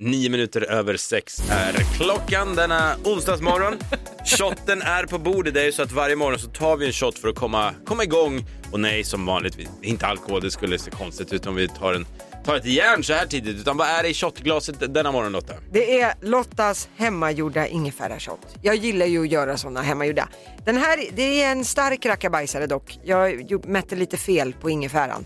Nio minuter över sex är klockan denna onsdagsmorgon. Shotten är på bordet. Det är ju så att varje morgon så tar vi en shot för att komma, komma igång. Och nej, som vanligt, inte alkohol, det skulle se konstigt ut om vi tar, en, tar ett järn så här tidigt. Utan vad är det i shotglaset denna morgon Lotta? Det är Lottas hemmagjorda ingefärashot. Jag gillar ju att göra sådana hemmagjorda. Den här, det är en stark rackabajsare dock. Jag mätte lite fel på ingefäran.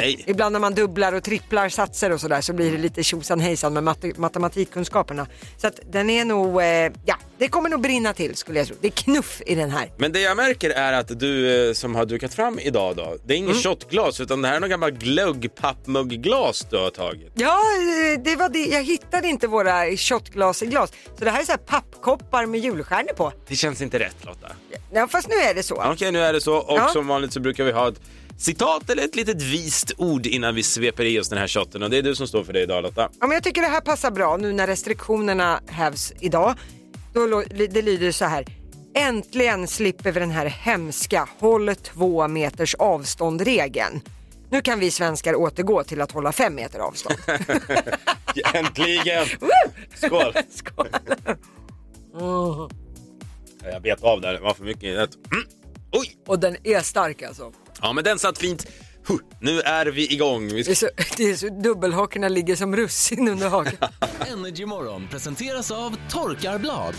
Nej. Ibland när man dubblar och tripplar satser och sådär så blir det lite tjosan hejsan med matte, matematikkunskaperna. Så att den är nog, eh, ja, det kommer nog brinna till skulle jag tro. Det är knuff i den här. Men det jag märker är att du eh, som har dukat fram idag då, det är Mm. inget shotglas utan det här är någon gammal glöggpappmugglas du har tagit. Ja, eh, det var det. Jag hittade inte våra shotglas i glas. Så det här är så här pappkoppar med julstjärnor på. Det känns inte rätt Lotta. Ja, fast nu är det så. Okej, nu är det så och Ja. som vanligt så brukar vi ha ett citat eller ett litet vist ord innan vi sveper i oss den här shotten och det är du som står för det idag Lotta. Ja, men jag tycker det här passar bra nu när restriktionerna hävs idag. Då, det lyder så här. Äntligen slipper vi den här hemska håll två meters avstånd-regeln. Nu kan vi svenskar återgå till att hålla fem meter avstånd. Äntligen! Skål! Skål. Jag bet av där, det var för mycket. Mm. Oj! Och den är stark alltså. Ja men den satt fint. Huh, Nu är vi igång. Vi Det är så, det är så dubbelhakorna ligger som russin under hakan. Energy Morgon presenteras av Torkarblad.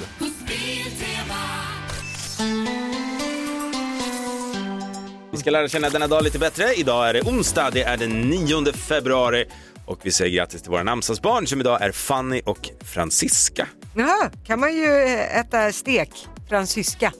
vi ska lära känna denna dag lite bättre. Idag är det onsdag, det är den 9 februari och vi säger grattis till våra namnsdagsbarn som idag är Fanny och Francisca. Jaha, kan man ju eh, äta stek, fransyska.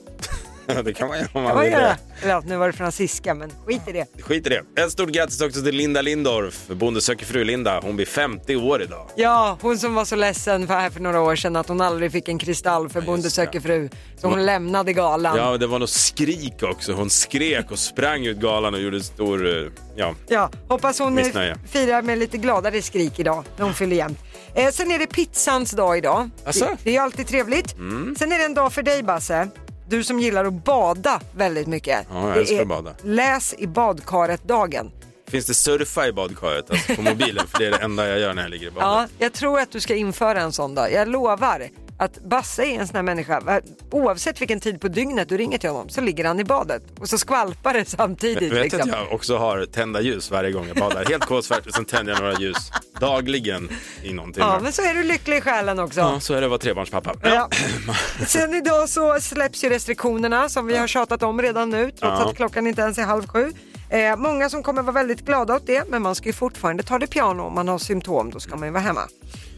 det kan man göra om man vill det. Eller ja, nu var det fransyska, men skit i det. Skit i det. Ett stort grattis också till Linda Lindorff, Bonde söker fru-Linda. Hon blir 50 år idag. Ja, hon som var så ledsen för här för några år sedan att hon aldrig fick en kristall för Bonde det. söker fru. Så hon lämnade galan. Ja, det var något skrik också. Hon skrek och sprang ut galan och gjorde stor, eh, ja, Ja, hoppas hon Missnöje. firar med lite gladare skrik idag när hon fyller jämnt. Eh, sen är det pizzans dag idag. Asså? Det, det är alltid trevligt. Mm. Sen är det en dag för dig Basse. Du som gillar att bada väldigt mycket. Ja, jag älskar att bada. Läs i badkaret-dagen. Finns det surfa i badkaret, alltså på mobilen? För det är det enda jag gör när jag ligger i badet. Ja, jag tror att du ska införa en sån dag. Jag lovar att Basse är en sån här människa. Oavsett vilken tid på dygnet du ringer till honom så ligger han i badet och så skvalpar det samtidigt. Vet liksom. att jag också har tända ljus varje gång jag badar. Helt kolsvart och sen tänder jag några ljus dagligen i någon timme. Ja, men så är du lycklig i själen också. Ja, så är det att vara trebarnspappa. Ja. Sen idag så släpps ju restriktionerna som vi har tjatat om redan nu trots Ja. att klockan inte ens är halv sju. Eh, många som kommer vara väldigt glada åt det men man ska ju fortfarande ta det piano om man har symptom, då ska man ju vara hemma.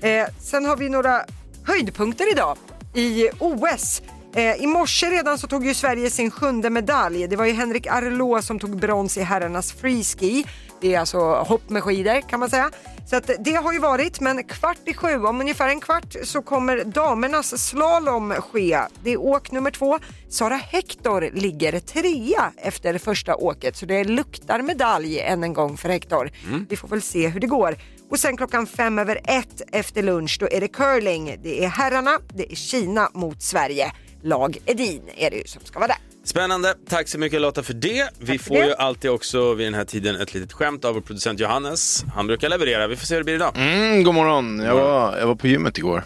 Eh, sen har vi några höjdpunkter idag i OS. Eh, I morse redan så tog ju Sverige sin sjunde medalj. Det var ju Henrik Arlå som tog brons i herrarnas freeski. Det är alltså hopp med skidor kan man säga. Så att det har ju varit, men kvart i sju, om ungefär en kvart så kommer damernas slalom ske. Det är åk nummer två. Sara Hector ligger trea efter första åket, så det luktar medalj än en gång för Hector. Vi får väl se hur det går. Och sen klockan fem över ett efter lunch, då är det curling. Det är herrarna, det är Kina mot Sverige. Lag Edin är det ju som ska vara där. Spännande. Tack så mycket Lotta för det. Vi för får det. ju alltid också vid den här tiden ett litet skämt av vår producent Johannes. Han brukar leverera. Vi får se hur det blir idag. Mm, god morgon. Jag var, jag var på gymmet igår.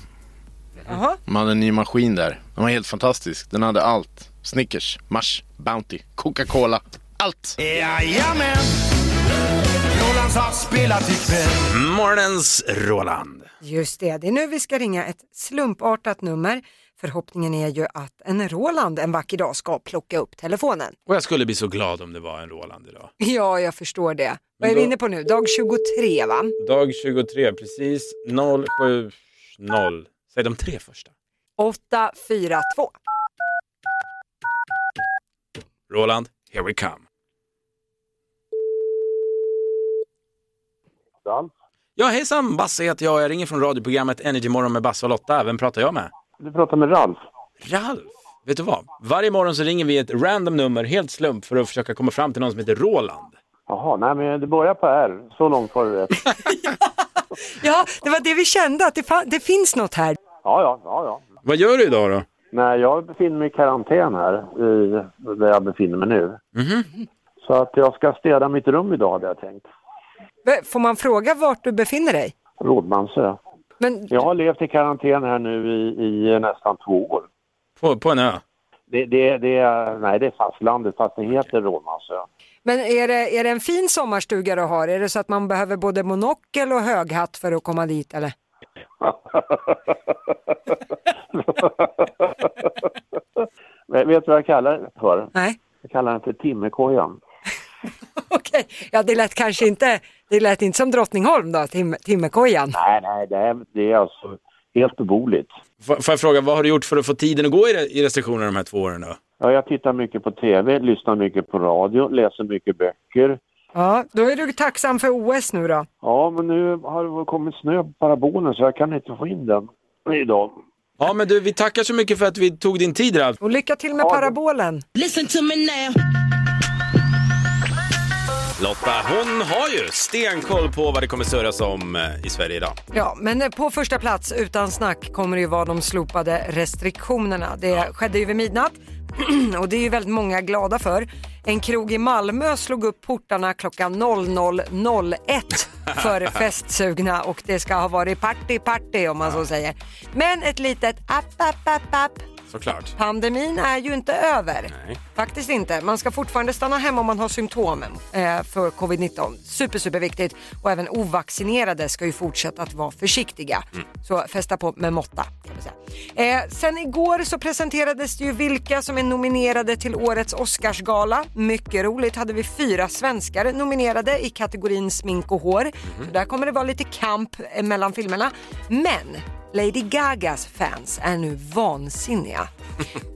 Jaha. De hade en ny maskin där. Den var helt fantastisk. Den hade allt. Snickers, Mars, Bounty, Coca-Cola. Allt! Jajamän! Har spelat ikväll. Morgonens Roland. Just det, det är nu vi ska ringa ett slumpartat nummer. Förhoppningen är ju att en Roland en vacker dag ska plocka upp telefonen. Och jag skulle bli så glad om det var en Roland idag. Ja, jag förstår det. Vad är vi inne på nu? Dag 23 va? Dag 23, precis 070. Säg de tre första. 842. Roland, here we come. Ja, hejsan! Basse heter jag. Jag ringer från radioprogrammet Energy Morgon med Basse och Lotta. Vem pratar jag med? Du pratar med Ralf. Ralf! Vet du vad? Varje morgon så ringer vi ett random nummer, helt slump, för att försöka komma fram till någon som heter Roland. Jaha, nej men det börjar på R. Så långt var du rätt. Ja, det var det vi kände, att det, fa- det finns något här. Ja, ja, ja, ja. Vad gör du idag då? Nej, jag befinner mig i karantän här, i, där jag befinner mig nu. Så att jag ska städa mitt rum idag, hade jag tänkt. Får man fråga vart du befinner dig? Rådmansö. Men Jag har levt i karantän här nu i, i nästan två år. På, på en ö. Det, det, det, är, nej, det är fastlandet fast det heter Rådmansö. Men är det, är det en fin sommarstuga du har? Är det så att man behöver både monokel och höghatt för att komma dit eller? Men Vet du vad jag kallar det för? Nej. Jag kallar den för Timmerkojan. Okej, ja det lät kanske inte, det lät inte som Drottningholm då, tim, Timmerkojan. Nej, nej, det är, det är alltså helt beboeligt. Får, får jag fråga, vad har du gjort för att få tiden att gå i, i restriktionerna de här två åren då? Ja, jag tittar mycket på tv, lyssnar mycket på radio, läser mycket böcker. Ja, då är du tacksam för OS nu då. Ja, men nu har det kommit snö på parabolen så jag kan inte få in den idag. Ja, men du, vi tackar så mycket för att vi tog din tid, Ralf. Och lycka till med parabolen. Listen to me now. Lotta, hon har ju stenkoll på vad det kommer surras om eh, i Sverige idag. Ja, men på första plats utan snack kommer det ju vara de slopade restriktionerna. Det skedde ju vid midnatt och det är ju väldigt många glada för. En krog i Malmö slog upp portarna klockan 00.01 för festsugna och det ska ha varit party party om man så säger. Men ett litet app app app app Såklart. Pandemin är ju inte över. Nej. Faktiskt inte. Man ska fortfarande stanna hemma om man har symptomen eh, för covid-19. Super, super viktigt. Och även ovaccinerade ska ju fortsätta att vara försiktiga. Så fästa på med måtta. Eh, sen igår så presenterades det ju vilka som är nominerade till årets Oscarsgala. Mycket roligt hade vi fyra svenskar nominerade i kategorin smink och hår. Så där kommer det vara lite kamp eh, mellan filmerna. Men Lady Gagas fans är nu vansinniga.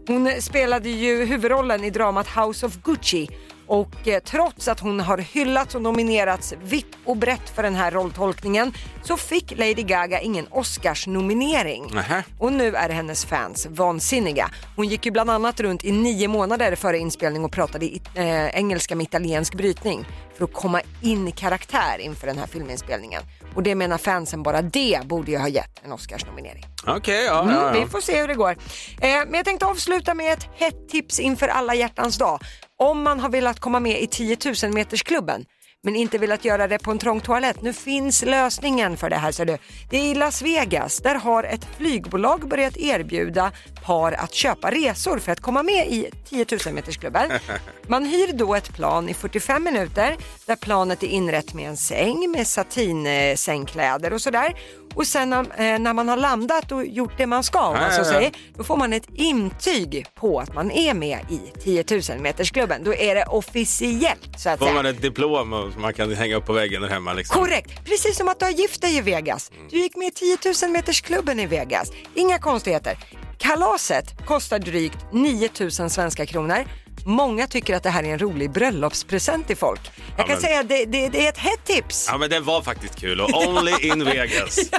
Hon spelade ju huvudrollen i dramat House of Gucci och eh, trots att hon har hyllats och nominerats vitt och brett för den här rolltolkningen så fick Lady Gaga ingen Oscars-nominering. Nähä. Och nu är hennes fans vansinniga. Hon gick ju bland annat runt i nio månader före inspelning och pratade i, eh, engelska med italiensk brytning för att komma in i karaktär inför den här filminspelningen. Och det menar fansen bara det borde ju ha gett en Oscars-nominering. Okej, ja, Mm, ja, Vi ja. får se hur det går. Eh, men jag tänkte avsluta med ett hett tips inför alla hjärtans dag. Om man har velat komma med i 10 000 metersklubben men inte velat göra det på en trång toalett. Nu finns lösningen för det här ser du. Det är i Las Vegas. Där har ett flygbolag börjat erbjuda par att köpa resor för att komma med i 10 000 metersklubbar. Man hyr då ett plan i 45 minuter där planet är inrett med en säng med satinsängkläder och sådär. Och sen när, eh, när man har landat och gjort det man ska, om man så säger, då får man ett intyg på att man är med i 10 000 metersklubben. Då är det officiellt så att Får säga. man ett diplom som man kan hänga upp på väggen där hemma liksom? Korrekt, precis som att du har gift dig i Vegas. Du gick med i 10 000 metersklubben i Vegas. Inga konstigheter. Kalaset kostar drygt 9 000 svenska kronor. Många tycker att det här är en rolig bröllopspresent till folk. Jag kan men- säga att det, det, det är ett hett tips. Ja, men det var faktiskt kul och only in Vegas.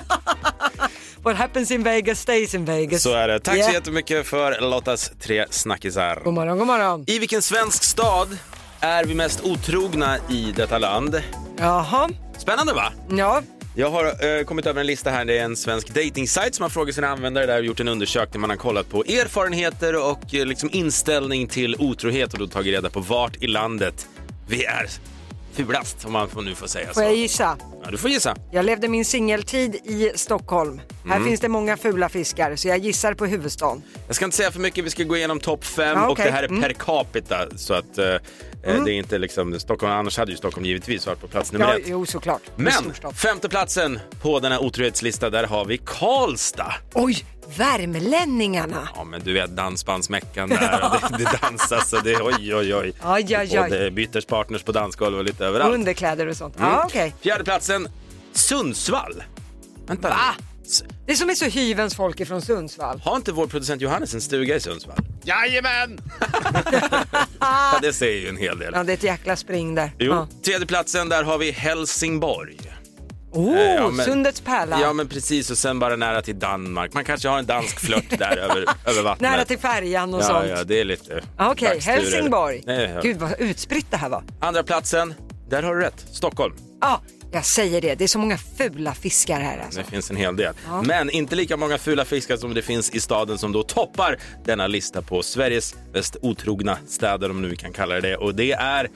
What happens in Vegas stays in Vegas. Så är det. Tack så Yeah. jättemycket för Lottas tre snackisar. God morgon, god morgon. I vilken svensk stad är vi mest otrogna i detta land? Jaha, Spännande va? ja. Jag har eh, kommit över en lista här. Det är en svensk dating-sajt som har frågat sina användare där och gjort en undersökning. Man har kollat på erfarenheter och eh, liksom inställning till otrohet och då tagit reda på vart i landet vi är fulast, om man nu får säga så. Får jag gissa? Ja, du får gissa. Jag levde min singeltid i Stockholm. Här Mm. finns det många fula fiskar så jag gissar på huvudstaden. Jag ska inte säga för mycket, vi ska gå igenom topp fem Ja, och okej. det här är Mm. per capita så att eh, eh, det är inte liksom Stockholm, annars hade ju Stockholm givetvis varit på plats nummer Ja, ett. jo såklart. En Men storstad. femte platsen på den här otrohetslista, där har vi Karlstad. Oj, värmlänningarna. Ja men du vet dansbandsmeckan där och det, det dansas och det oj oj oj. Aj, aj, Och det byter partners på dansgolv och lite överallt. Underkläder och sånt. Mm. Ja, okej. Fjärde platsen Sundsvall. Vänta Va? Det är som är så hyvens folk ifrån Sundsvall. Har inte vår producent Johannes en stuga i Sundsvall? Jajamän! Ja, det säger ju en hel del. Ja, det är ett jäkla spring där. Jo, Ja. tredje platsen där har vi Helsingborg. Oh, Eh, ja, men- Sundets pärla. Ja men precis och sen bara nära till Danmark. Man kanske har en dansk flört där över, över vattnet. Nära till färjan och ja, sånt. ja, det är lite Ja, Okej, dagsturer. Helsingborg. Nej, ja. Gud vad utspritt det här var. Andra platsen, där har du rätt. Stockholm. Ja, jag säger det. Det är så många fula fiskar här alltså. Det finns en hel del. Men inte lika många fula fiskar som det finns i staden som då toppar denna lista på Sveriges mest otrogna städer, om nu vi kan kalla det det. Och det är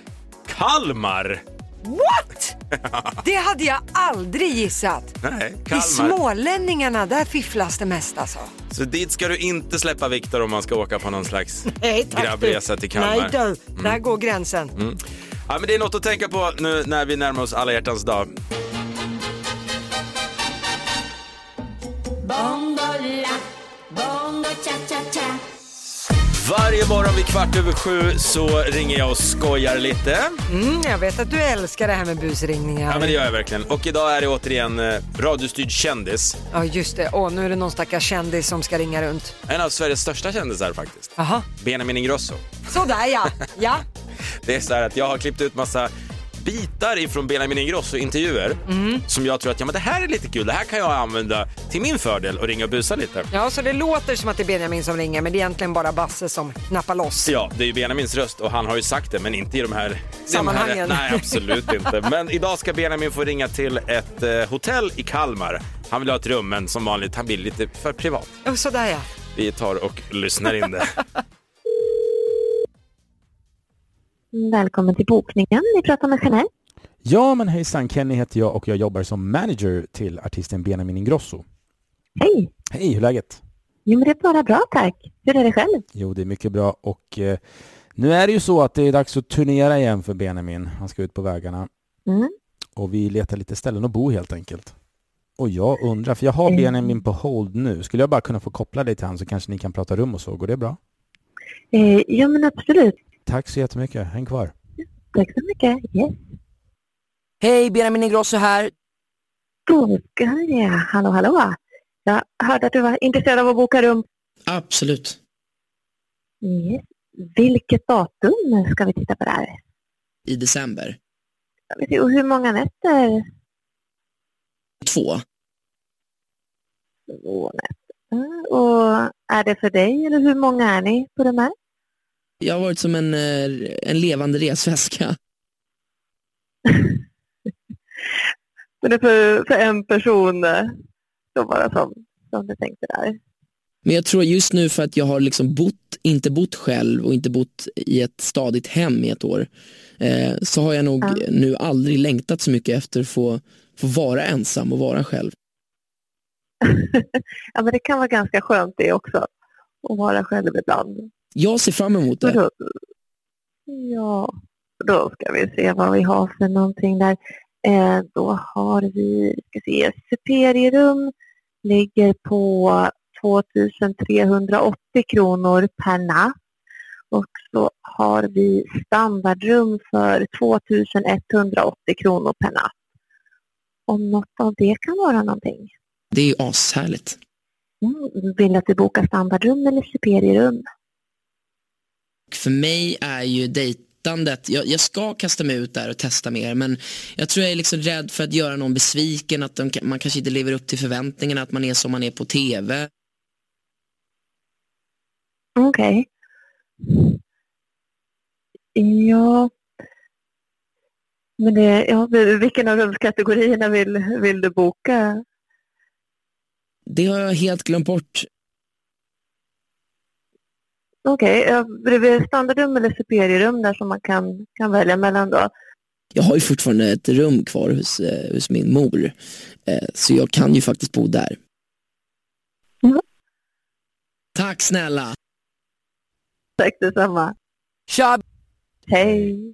Kalmar. What? Det hade jag aldrig gissat. Nej, I smålänningarna, där fifflas det mest alltså. Så dit ska du inte släppa Viktor om man ska åka på någon slags Nej, grabbresa till Kalmar. Mm. Nej du, där går gränsen. Ja, men det är något att tänka på nu när vi närmar oss alla hjärtans dag. Varje morgon vid kvart över sju så ringer jag och skojar lite. Mm, jag vet att du älskar det här med busringningar. Ja, men det gör jag verkligen. Och idag är det återigen eh, radiostyrd kändis. Ja just det, Åh, nu är det någon stackars kändis som ska ringa runt. En av Sveriges största kändisar faktiskt. Jaha, Benjamin Ingrosso. sådär ja. ja. Det är så här att jag har klippt ut massa bitar ifrån Benjamin Ingrosso-intervjuer som jag tror att ja, men det här är lite kul, det här kan jag använda till min fördel och ringa och busa lite. Ja, så det låter som att det är Benjamin som ringer men det är egentligen bara Basse som knappar loss. Ja, det är ju Benjamins röst och han har ju sagt det, men inte i de här Sammanhangen. De här, nej, absolut inte. Men idag ska Benjamin få ringa till ett eh, hotell i Kalmar. Han vill ha ett rum, men som vanligt, han vill lite för privat. Ja, sådär ja. Vi tar och lyssnar in det. Välkommen till bokningen. Ni pratar med Jeanette. Ja, men hejsan. Kenny heter jag och jag jobbar som manager till artisten Benjamin Ingrosso. Hej! Hej, hur är läget? Jo, men det är bara bra tack. Hur är det själv? Jo, det är mycket bra och eh, nu är det ju så att det är dags att turnera igen för Benjamin. Han ska ut på vägarna Mm. och vi letar lite ställen att bo helt enkelt. Och jag undrar, för jag har Mm. Benjamin på hold nu. Skulle jag bara kunna få koppla dig till han så kanske ni kan prata rum och så. Går det bra? Eh, ja, men absolut. Tack så jättemycket. Häng kvar. Tack så mycket. Yes. Hej, Benjamin Ingrosso här. Då ska jag... Hallå, hallå. Jag hörde att du var intresserad av att boka rum. Absolut. Yes. Vilket datum ska vi titta på där? I december. Och hur många nätter? Två. Två nätter. Och är det för dig eller hur många är ni på de här? Jag har varit som en, eh, en levande resväska. Men det är för, för en person eh, då bara som, som du tänkte där. Men jag tror just nu för att jag har liksom bott, inte bott själv och inte bott i ett stadigt hem i ett år, eh, så har jag nog Ja. nu aldrig längtat så mycket efter att få, få vara ensam och vara själv. ja, men det kan vara ganska skönt det också. Att vara själv ibland. Jag ser fram emot det. då, ja, då ska vi se vad vi har för någonting där. Eh, då har vi, ska se, superierum ligger på 2380 kronor per natt. Och så har vi standardrum för 2180 kronor per natt. Om något av det kan vara någonting. Det är ju ashärligt. Mm, vill du att vi bokar standardrum eller superierum? För mig är ju dejtandet, jag, jag ska kasta mig ut där och testa mer men jag tror jag är liksom rädd för att göra någon besviken, att de, man kanske inte lever upp till förväntningarna, att man är som man är på tv. Okej. Ja. Men det, ja, vilken av rumskategorierna vill, vill du boka? Det har jag helt glömt bort. Okej, ja, bredvid standardrum eller superierum där som man kan, kan välja mellan då? Jag har ju fortfarande ett rum kvar hos, eh, hos min mor, eh, så jag kan ju faktiskt bo där. Mm. Tack snälla! Tack detsamma. Tja! Hej.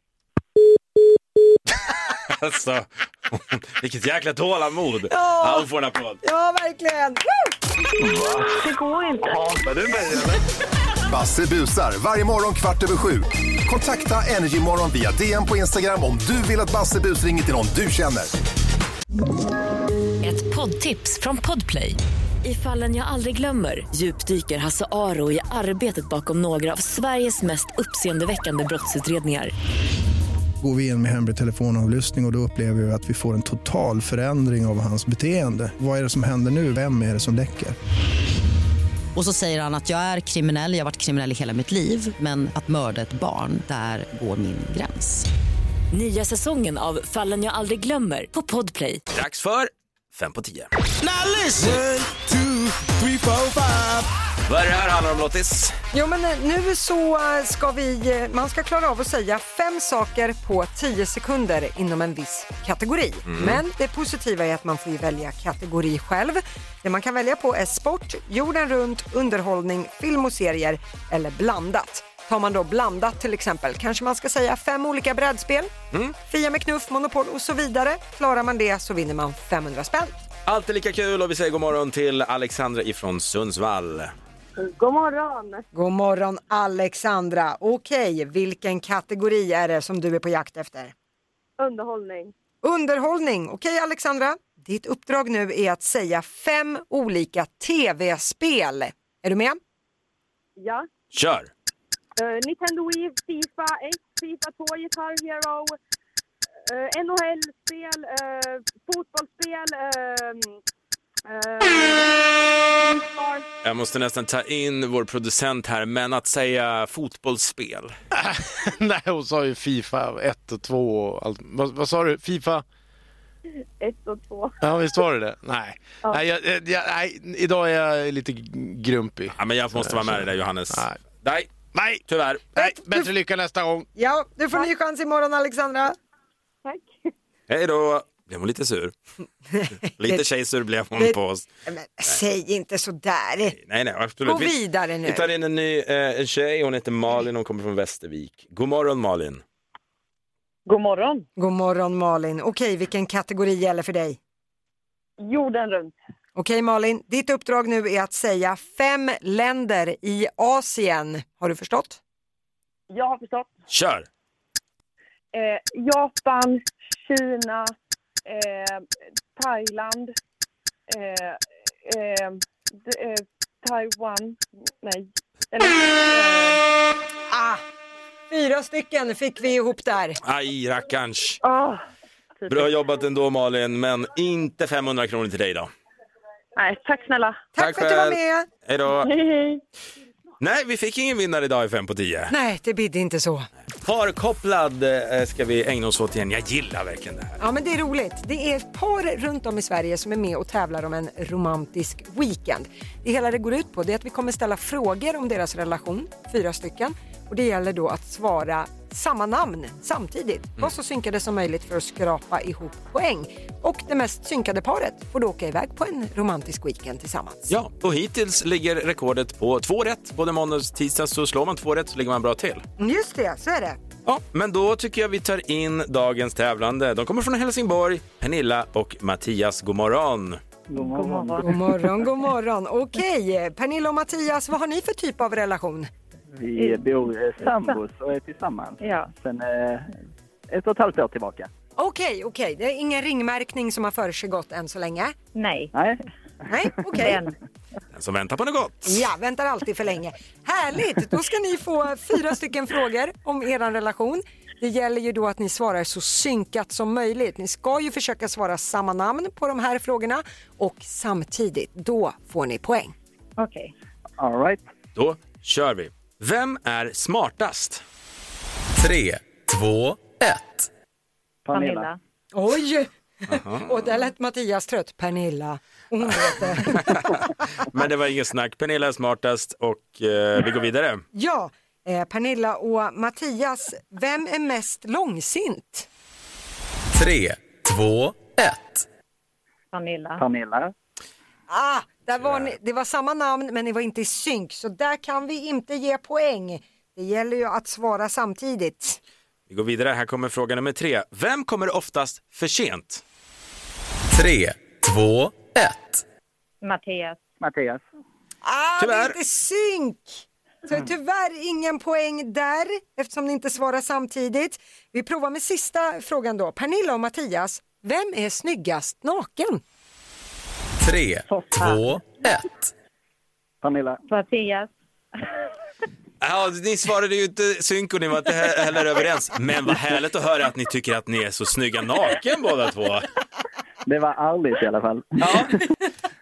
Alltså, vilket jäkla tålamod. Ja. Ja. hon får en applåd. Ja, verkligen. Det går inte. Basse busar varje morgon kvart över sju. Kontakta Energymorgon via DM på Instagram om du vill att Basse bus ringer till någon du känner. Ett poddtips från Podplay. I fallen jag aldrig glömmer djupdyker Hasse Aro i arbetet bakom några av Sveriges mest uppseendeväckande brottsutredningar. Går vi in med hemlig telefonavlyssning och, och då upplever vi att vi får en total förändring av hans beteende. Vad är det som händer nu? Vem är det som läcker? Och så säger han att jag är kriminell, jag har varit kriminell i hela mitt liv men att mörda ett barn, där går min gräns. Nya säsongen av Fallen jag aldrig glömmer på Podplay. Dags för Fem på tio. Now listen. One, two, three, four, five. Vad är det här handlar om Lottis? Jo men eh, nu så eh, ska vi, eh, man ska klara av att säga fem saker på 10 sekunder inom en viss kategori. Mm. Men det positiva är att man får välja kategori själv. Det man kan välja på är sport, jorden runt, underhållning, film och serier eller blandat. Tar man då blandat till exempel kanske man ska säga fem olika brädspel, Mm. Fia med knuff, Monopol och så vidare. Klarar man det så vinner man 500 spänn. Alltid lika kul och vi säger god morgon till Alexandra ifrån Sundsvall. God morgon! God morgon Alexandra. Okej, vilken kategori är det som du är på jakt efter? Underhållning. Underhållning. Okej Alexandra, ditt uppdrag nu är att säga fem olika tv-spel. Är du med? Ja. Kör! Eh, Nintendo Wii, Fifa 1, Fifa 2, Guitar Hero, eh, NHL-spel, uh, fotbollsspel, uh, Jag måste nästan ta in vår producent här, men att säga fotbollsspel. Nej, hon sa ju Fifa 1 och 2 och allt. Vad, vad sa du? Fifa? 1 och 2. Ja, visst var det det? Nej. Ja. Nej, jag, jag, jag, nej, idag är jag lite grumpig. Ja, men jag måste vara med dig där Johannes. Nej. Nej, nej. tyvärr. Nej, bättre lycka nästa gång. Ja, du får ny chans imorgon Alexandra. Tack. Hej då! Blev hon lite sur? lite tjejsur blev hon Det- på oss. Men, säg inte sådär. Nej, nej, absolut. Gå Vi- vidare nu. Vi tar in en ny eh, en tjej, hon heter Malin, hon kommer från Västervik. God morgon Malin. God morgon. God morgon Malin. Okej, vilken kategori gäller för dig? Jorden runt. Okej Malin, ditt uppdrag nu är att säga fem länder i Asien. Har du förstått? Jag har förstått. Kör! Eh, Japan, Kina, eh, Thailand, eh, eh, eh, Taiwan, nej. Eller, eh, Ah, fyra stycken fick vi ihop där. Aj, rackarns. ah, Bra jobbat ändå Malin, men inte 500 kronor till dig då. nej, tack snälla. Tack för att du var med. Hej då. Hej, hej. Nej, vi fick ingen vinnare idag i 5 på 10. Nej, det bidde inte så. Parkopplad eh, ska vi ägna oss åt igen. Jag gillar verkligen det här. Ja men det är roligt. Det är par runt om i Sverige som är med och tävlar om en romantisk weekend. Det hela det går ut på det är att vi kommer ställa frågor om deras relation, fyra stycken. Och det gäller då att svara samma namn samtidigt. Var så synkade som möjligt för att skrapa ihop poäng. Och det mest synkade paret får då åka iväg på en romantisk weekend tillsammans. Ja, och hittills ligger rekordet på två rätt. Både måndag och tisdag så slår man två rätt så ligger man bra till. Just det, så är det. Ja, men då tycker jag vi tar in dagens tävlande. De kommer från Helsingborg, Pernilla och Mattias. God morgon! God morgon. God morgon, god morgon. Okej, Pernilla och Mattias, vad har ni för typ av relation? Vi bor eh, sambos och är tillsammans ja. sen eh, ett och ett halvt år tillbaka. Okej, okej. Det är ingen ringmärkning som har försiggått än så länge? Nej. Nej. Nej, okej. Den som väntar på något gott. Ja, väntar alltid för länge. Härligt! Då ska ni få fyra stycken frågor om er relation. Det gäller ju då att ni svarar så synkat som möjligt. Ni ska ju försöka svara samma namn på de här frågorna och samtidigt, då får ni poäng. Okej. All right. Då kör vi. Vem är smartast? Tre, två, ett. Pernilla. Oj! Aha. Och där lät Mattias trött. Pernilla. Hon vet det. Men det var inget snack. Pernilla är smartast och eh, vi går vidare. Ja, eh, Pernilla och Mattias, vem är mest långsint? Tre, två, ett. Pernilla. Pernilla. Ah, där var ni, det var samma namn men ni var inte i synk så där kan vi inte ge poäng. Det gäller ju att svara samtidigt. Vi går vidare. Här kommer fråga nummer tre. Vem kommer oftast för sent? Tre, två, ett. Mattias. Mattias. Ah, Tyvärr. det är inte synk! Så tyvärr ingen poäng där eftersom ni inte svarar samtidigt. Vi provar med sista frågan då. Pernilla och Mattias, vem är snyggast naken? Tre, två, ett. Pernilla. Mattias. Ja, ni svarade ju inte synk och ni var inte he- heller överens. Men vad härligt att höra att ni tycker att ni är så snygga naken båda två. Det var ärligt i alla fall.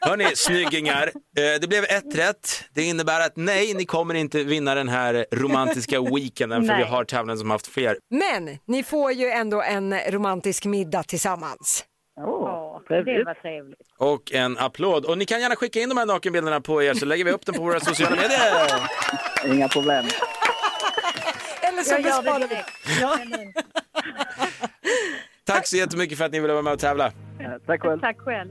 Hörni, snyggingar. Eh, det blev ett rätt. Det innebär att nej, ni kommer inte vinna den här romantiska weekenden för Nej. vi har tävlande som haft fler. Men ni får ju ändå en romantisk middag tillsammans. Oh. Ja, det var trevligt. Och en applåd. Och ni kan gärna skicka in de här nakenbilderna på er så lägger vi upp dem på våra sociala medier. Inga problem. Eller så Jag gör det besparar vi. direkt. Ja. Tack så jättemycket för att ni ville vara med och tävla. Tack själv. Tack själv.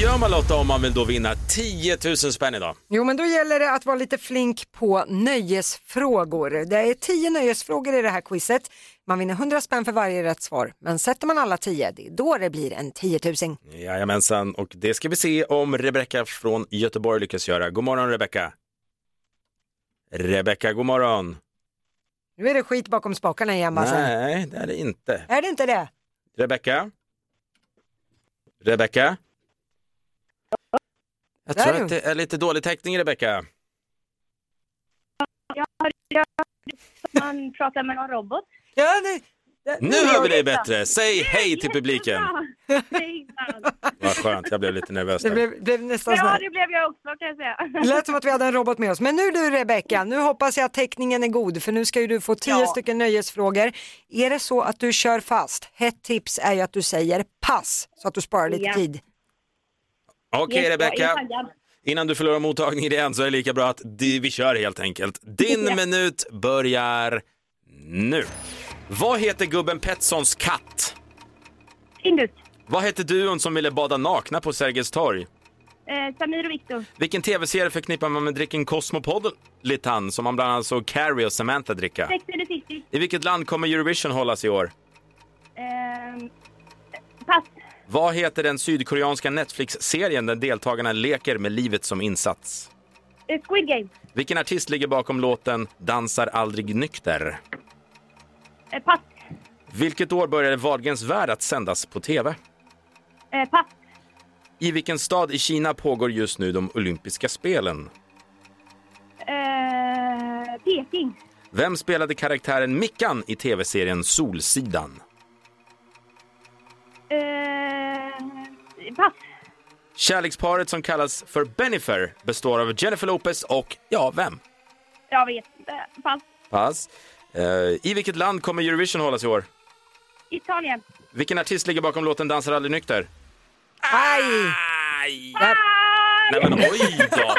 Gör man Lotta om man vill då vinna 10 000 spänn idag? Jo, men då gäller det att vara lite flink på nöjesfrågor. Det är tio nöjesfrågor i det här quizet. Man vinner 100 spänn för varje rätt svar. Men sätter man alla tio, det är då det blir en 10 000. Jajamensan, och det ska vi se om Rebecka från Göteborg lyckas göra. God morgon Rebecka. Rebecka, god morgon. Nu är det skit bakom spakarna igen, Basse. Nej, det är det inte. Är det inte det? Rebecka? Rebecka? Jag tror att det är lite dålig täckning Rebecka. Jag hörde man pratar med någon robot. Ja, det, Nu hör vi dig bättre. Säg hej till publiken. Vad skönt, jag blev lite nervös Det blev, blev nästan Ja, det blev jag också kan jag säga. Det lät som att vi hade en robot med oss. Men nu du Rebecka, nu hoppas jag att täckningen är god för nu ska ju du få tio Ja. stycken nöjesfrågor. Är det så att du kör fast, hett tips är ju att du säger pass så att du sparar lite Ja. tid. Okej är Rebecka, innan du förlorar mottagningen igen så är det lika bra att vi kör helt enkelt. Din Ja. minut börjar nu. Vad heter gubben Petssons katt? Indus, Vad hette duon som ville bada nakna på Sergels torg? eh, Samir och Viktor, Vilken tv-serie förknippar man med dricken Cosmopolitan som man bland annat såg Carrie och Samantha dricka? Sex and the City, I vilket land kommer Eurovision hållas i år? eh, pass, Vad heter den sydkoreanska Netflix-serien där deltagarna leker med livet som insats? eh, Squid Game, Vilken artist ligger bakom låten Dansar aldrig nykter? eh, pass, Vilket år började Wahlgrens värld att sändas på tv? eh, pass, I vilken stad i Kina pågår just nu de olympiska spelen? eh, Peking, Vem spelade karaktären Mickan i tv-serien Solsidan? eh, pass, Kärleksparet som kallas för Bennifer består av Jennifer Lopez och, ja, vem? jag vet inte, pass, Pass. Eh, I vilket land kommer Eurovision hållas i år? Italien, Vilken artist ligger bakom låten Dansar aldrig nykter? Aj! Aj! Där. Nej men oj då!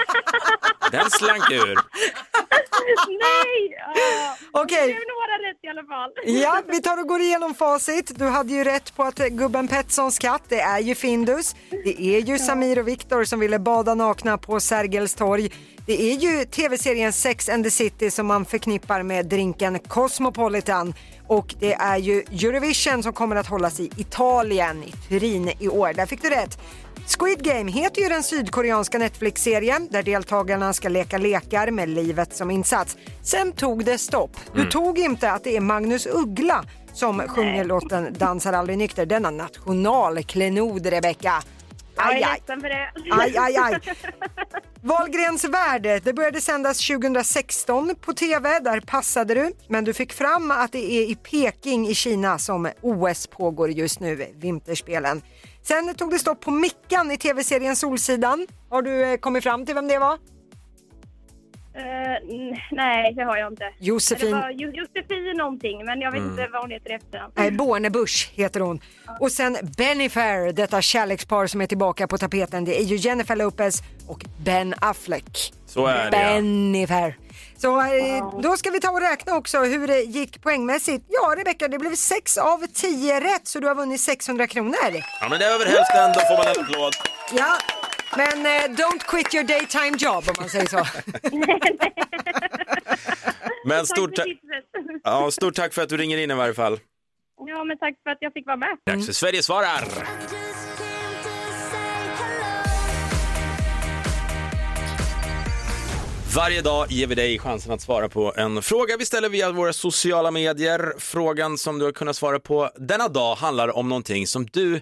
Den slank ur. Nej! Ah, Okej. Blev några rätt i alla fall. Ja, vi tar och går igenom facit. Du hade ju rätt på att gubben Petssons katt, det är ju Findus. Det är ju Samir och Viktor som ville bada nakna på Sergels torg. Det är ju tv-serien Sex and the City som man förknippar med drinken Cosmopolitan. Och det är ju Eurovision som kommer att hållas i Italien, i Turin i år. Där fick du rätt. Squid Game heter ju den sydkoreanska Netflix-serien där deltagarna ska leka lekar med livet som insats. Sen tog det stopp. Du tog inte att det är Magnus Uggla som sjunger låten Dansar aldrig nykter. Denna nationalklenod, Rebecka. Jag Aj, är aj. ledsen för det. Aj, aj, aj. Wahlgrens värld, det började sändas 2016 på TV, där passade du. Men du fick fram att det är i Peking i Kina som OS pågår just nu, vinterspelen. Sen tog det stopp på Mickan i tv-serien Solsidan. Har du eh, kommit fram till vem det var? N- nej, det har jag inte. Josefin. Det var Jo- Josefin någonting, men jag vet Mm. inte vad hon heter i efternamn. Nej, Bornebusch heter hon. Och sen Bennifer, detta kärlekspar som är tillbaka på tapeten. Det är ju Jennifer Lopez och Ben Affleck. Så är det, ja. Bennifer. Så eh, då ska vi ta och räkna också hur det gick poängmässigt. Ja, Rebecka, det blev 6 av 10 rätt så du har vunnit 600 kronor. Ja men det är över hälften, då får man en applåd. Ja, men eh, don't quit your daytime job om man säger så. Men stort, ta- Tack för tipset. ja, stort tack för att du ringer in i varje fall. Ja, men tack för att jag fick vara med. Dags för Sverige svarar. Varje dag ger vi dig chansen att svara på en fråga vi ställer via våra sociala medier. Frågan som du har kunnat svara på denna dag handlar om någonting som du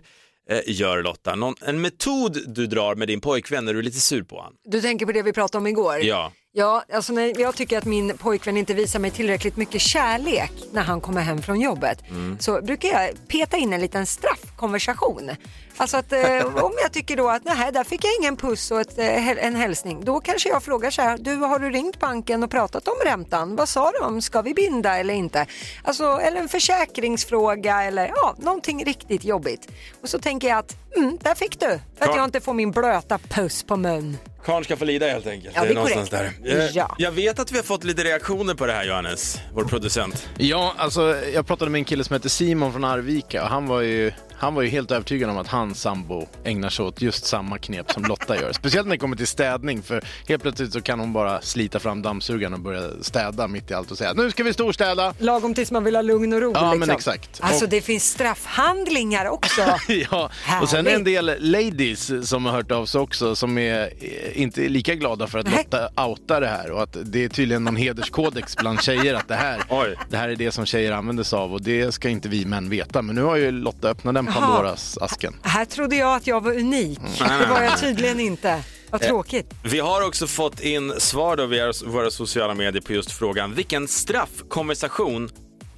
eh, gör Lotta. Någon, en metod du drar med din pojkvän när du är lite sur på honom. Du tänker på det vi pratade om igår? Ja. Ja, alltså när jag tycker att min pojkvän inte visar mig tillräckligt mycket kärlek när han kommer hem från jobbet Mm. så brukar jag peta in en liten straffkonversation. Alltså att eh, om jag tycker då att nej, där fick jag ingen puss och ett, eh, en hälsning, då kanske jag frågar så här, du har du ringt banken och pratat om räntan? Vad sa de? Ska vi binda eller inte? Alltså, eller en försäkringsfråga eller ja, någonting riktigt jobbigt. Och så tänker jag att, mm, där fick du, för att jag inte får min blöta puss på mun. Karn ska få lida helt enkelt. Ja, det är någonstans där. Ja. Jag vet att vi har fått lite reaktioner på det här Johannes, vår producent. Ja, alltså jag pratade med en kille som heter Simon från Arvika och han var ju, han var ju helt övertygad om att hans sambo ägnar sig åt just samma knep som Lotta gör. Speciellt när det kommer till städning för helt plötsligt så kan hon bara slita fram dammsugaren och börja städa mitt i allt och säga nu ska vi storstäda. Lagom tills man vill ha lugn och ro. Ja, liksom. men exakt. Alltså Och- det finns straffhandlingar också. ja, och sen är en del ladies som har hört av sig också som är eh, inte lika glada för att Lotta outar det här och att det är tydligen någon hederskodex bland tjejer att det här, det här är det som tjejer använder sig av och det ska inte vi män veta. Men nu har ju Lotta öppnat den. Pandoras asken. Här trodde jag att jag var unik. Mm. Det var jag tydligen inte. Vad Eh, tråkigt. Vi har också fått in svar då via våra sociala medier på just frågan vilken straffkonversation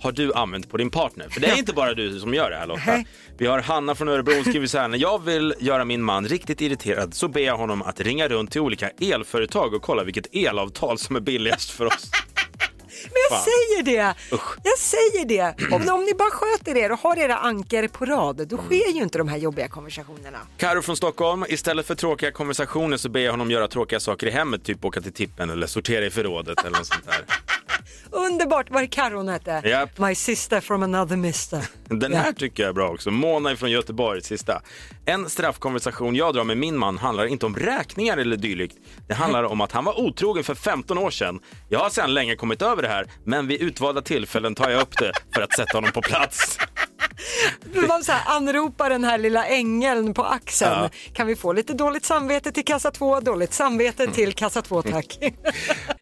har du använt på din partner? För det är inte bara du som gör det här Lotta. Nej. Vi har Hanna från Örebro som skriver så här, när jag vill göra min man riktigt irriterad så ber jag honom att ringa runt till olika elföretag och kolla vilket elavtal som är billigast för oss. Men jag Fan. säger det. Usch. Jag säger det. Om, om ni bara sköter er och har era anker på rad, då sker ju inte de här jobbiga konversationerna. Karo från Stockholm, istället för tråkiga konversationer så ber jag honom göra tråkiga saker i hemmet, typ åka till tippen eller sortera i förrådet eller något sånt där. Underbart, vad är Carro hon hette? Japp. My sister from another mister. Den här tycker jag är bra också. Mona från Göteborg, sista. En straffkonversation jag drar med min man handlar inte om räkningar eller dylikt. Det handlar om att han var otrogen för 15 år sedan. Jag har sedan länge kommit över det här, men vid utvalda tillfällen tar jag upp det för att sätta honom på plats. Man så här anropar den här lilla ängeln på axeln. Ja. Kan vi få lite dåligt samvete till kassa 2, dåligt samvete till kassa 2 tack.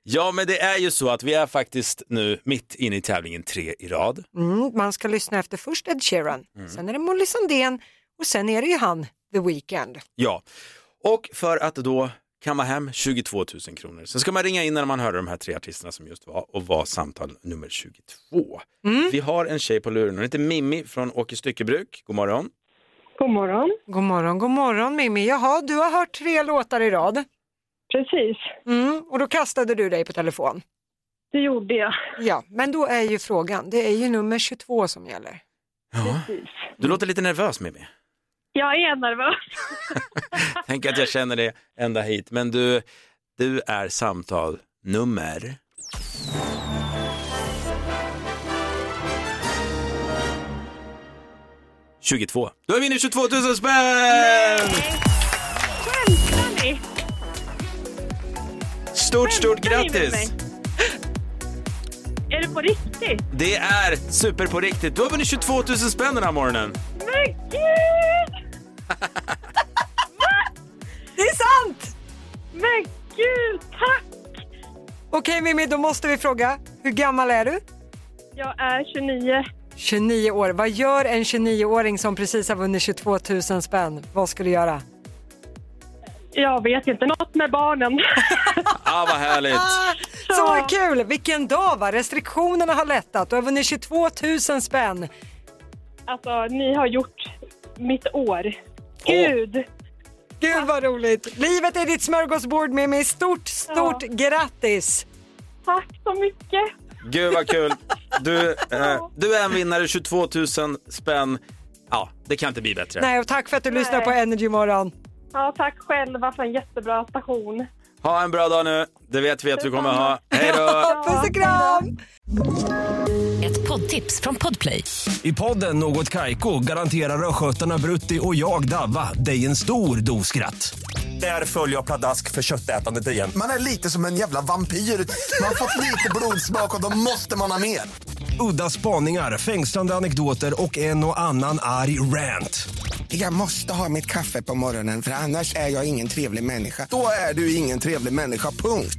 Ja, men det är ju så att vi är faktiskt nu mitt inne i tävlingen tre i rad. Mm, man ska lyssna efter först Ed Sheeran, Mm. sen är det Molly Sandén och sen är det ju han, The Weeknd. Ja, och för att då kamma hem 22 000 kronor så ska man ringa in när man hör de här tre artisterna som just var och var samtal nummer 22. Vi har en tjej på luren, hon heter Mimmi från Åke Styckebruk. God morgon. God morgon. God morgon, god morgon Mimmi. Jaha, du har hört tre låtar i rad. Precis. Mm, och då kastade du dig på telefon. Det gjorde jag. Ja, men då är ju frågan, det är ju nummer 22 som gäller. Ja. Du låter lite nervös Mimmi. Jag är nervös. Tänk att jag känner det ända hit, men du, du är samtal nummer... ...22. Du har vunnit 22 000 spänn! Skämtar ni? Stort, stort Skämtar ni med grattis! mig? Är det på riktigt? Det är super på riktigt. Du har vunnit 22 000 spänn den här morgonen. Men gud! Det är sant! Men gud, tack! Okej Mimmi, då måste vi fråga, hur gammal är du? Jag är 29. 29 år. Vad gör en 29-åring som precis har vunnit 22 000 spänn? Vad ska du göra? Jag vet inte, något med barnen. Ah, vad härligt. Så kul! Vilken dag va? Restriktionerna har lättat. Du har vunnit 22 000 spänn. Alltså, ni har gjort mitt år. Gud! Gud vad roligt! Livet är ditt smörgåsbord Mimmi. Stort, stort grattis! Tack så mycket! Gud vad kul. Du, eh, du är en vinnare, 22 000 spänn. Ja, det kan inte bli bättre. Nej, och tack för att du lyssnar på Energy Morgon. Ja, tack själva för en jättebra station. Ha en bra dag nu. Det vet vi att du kommer ha. Hej då! Puss och kram! Ett poddtips från Podplay. I podden Något Kaiko garanterar östgötarna Brutti och jag, Davva, dig en stor dos skratt. Där följer jag pladask för köttätandet igen. Man är lite som en jävla vampyr. Man har fått lite blodsmak och då måste man ha mer. Udda spaningar, fängslande anekdoter och en och annan arg rant. Jag måste ha mitt kaffe på morgonen för annars är jag ingen trevlig människa. Då är du ingen trevlig människa, punkt.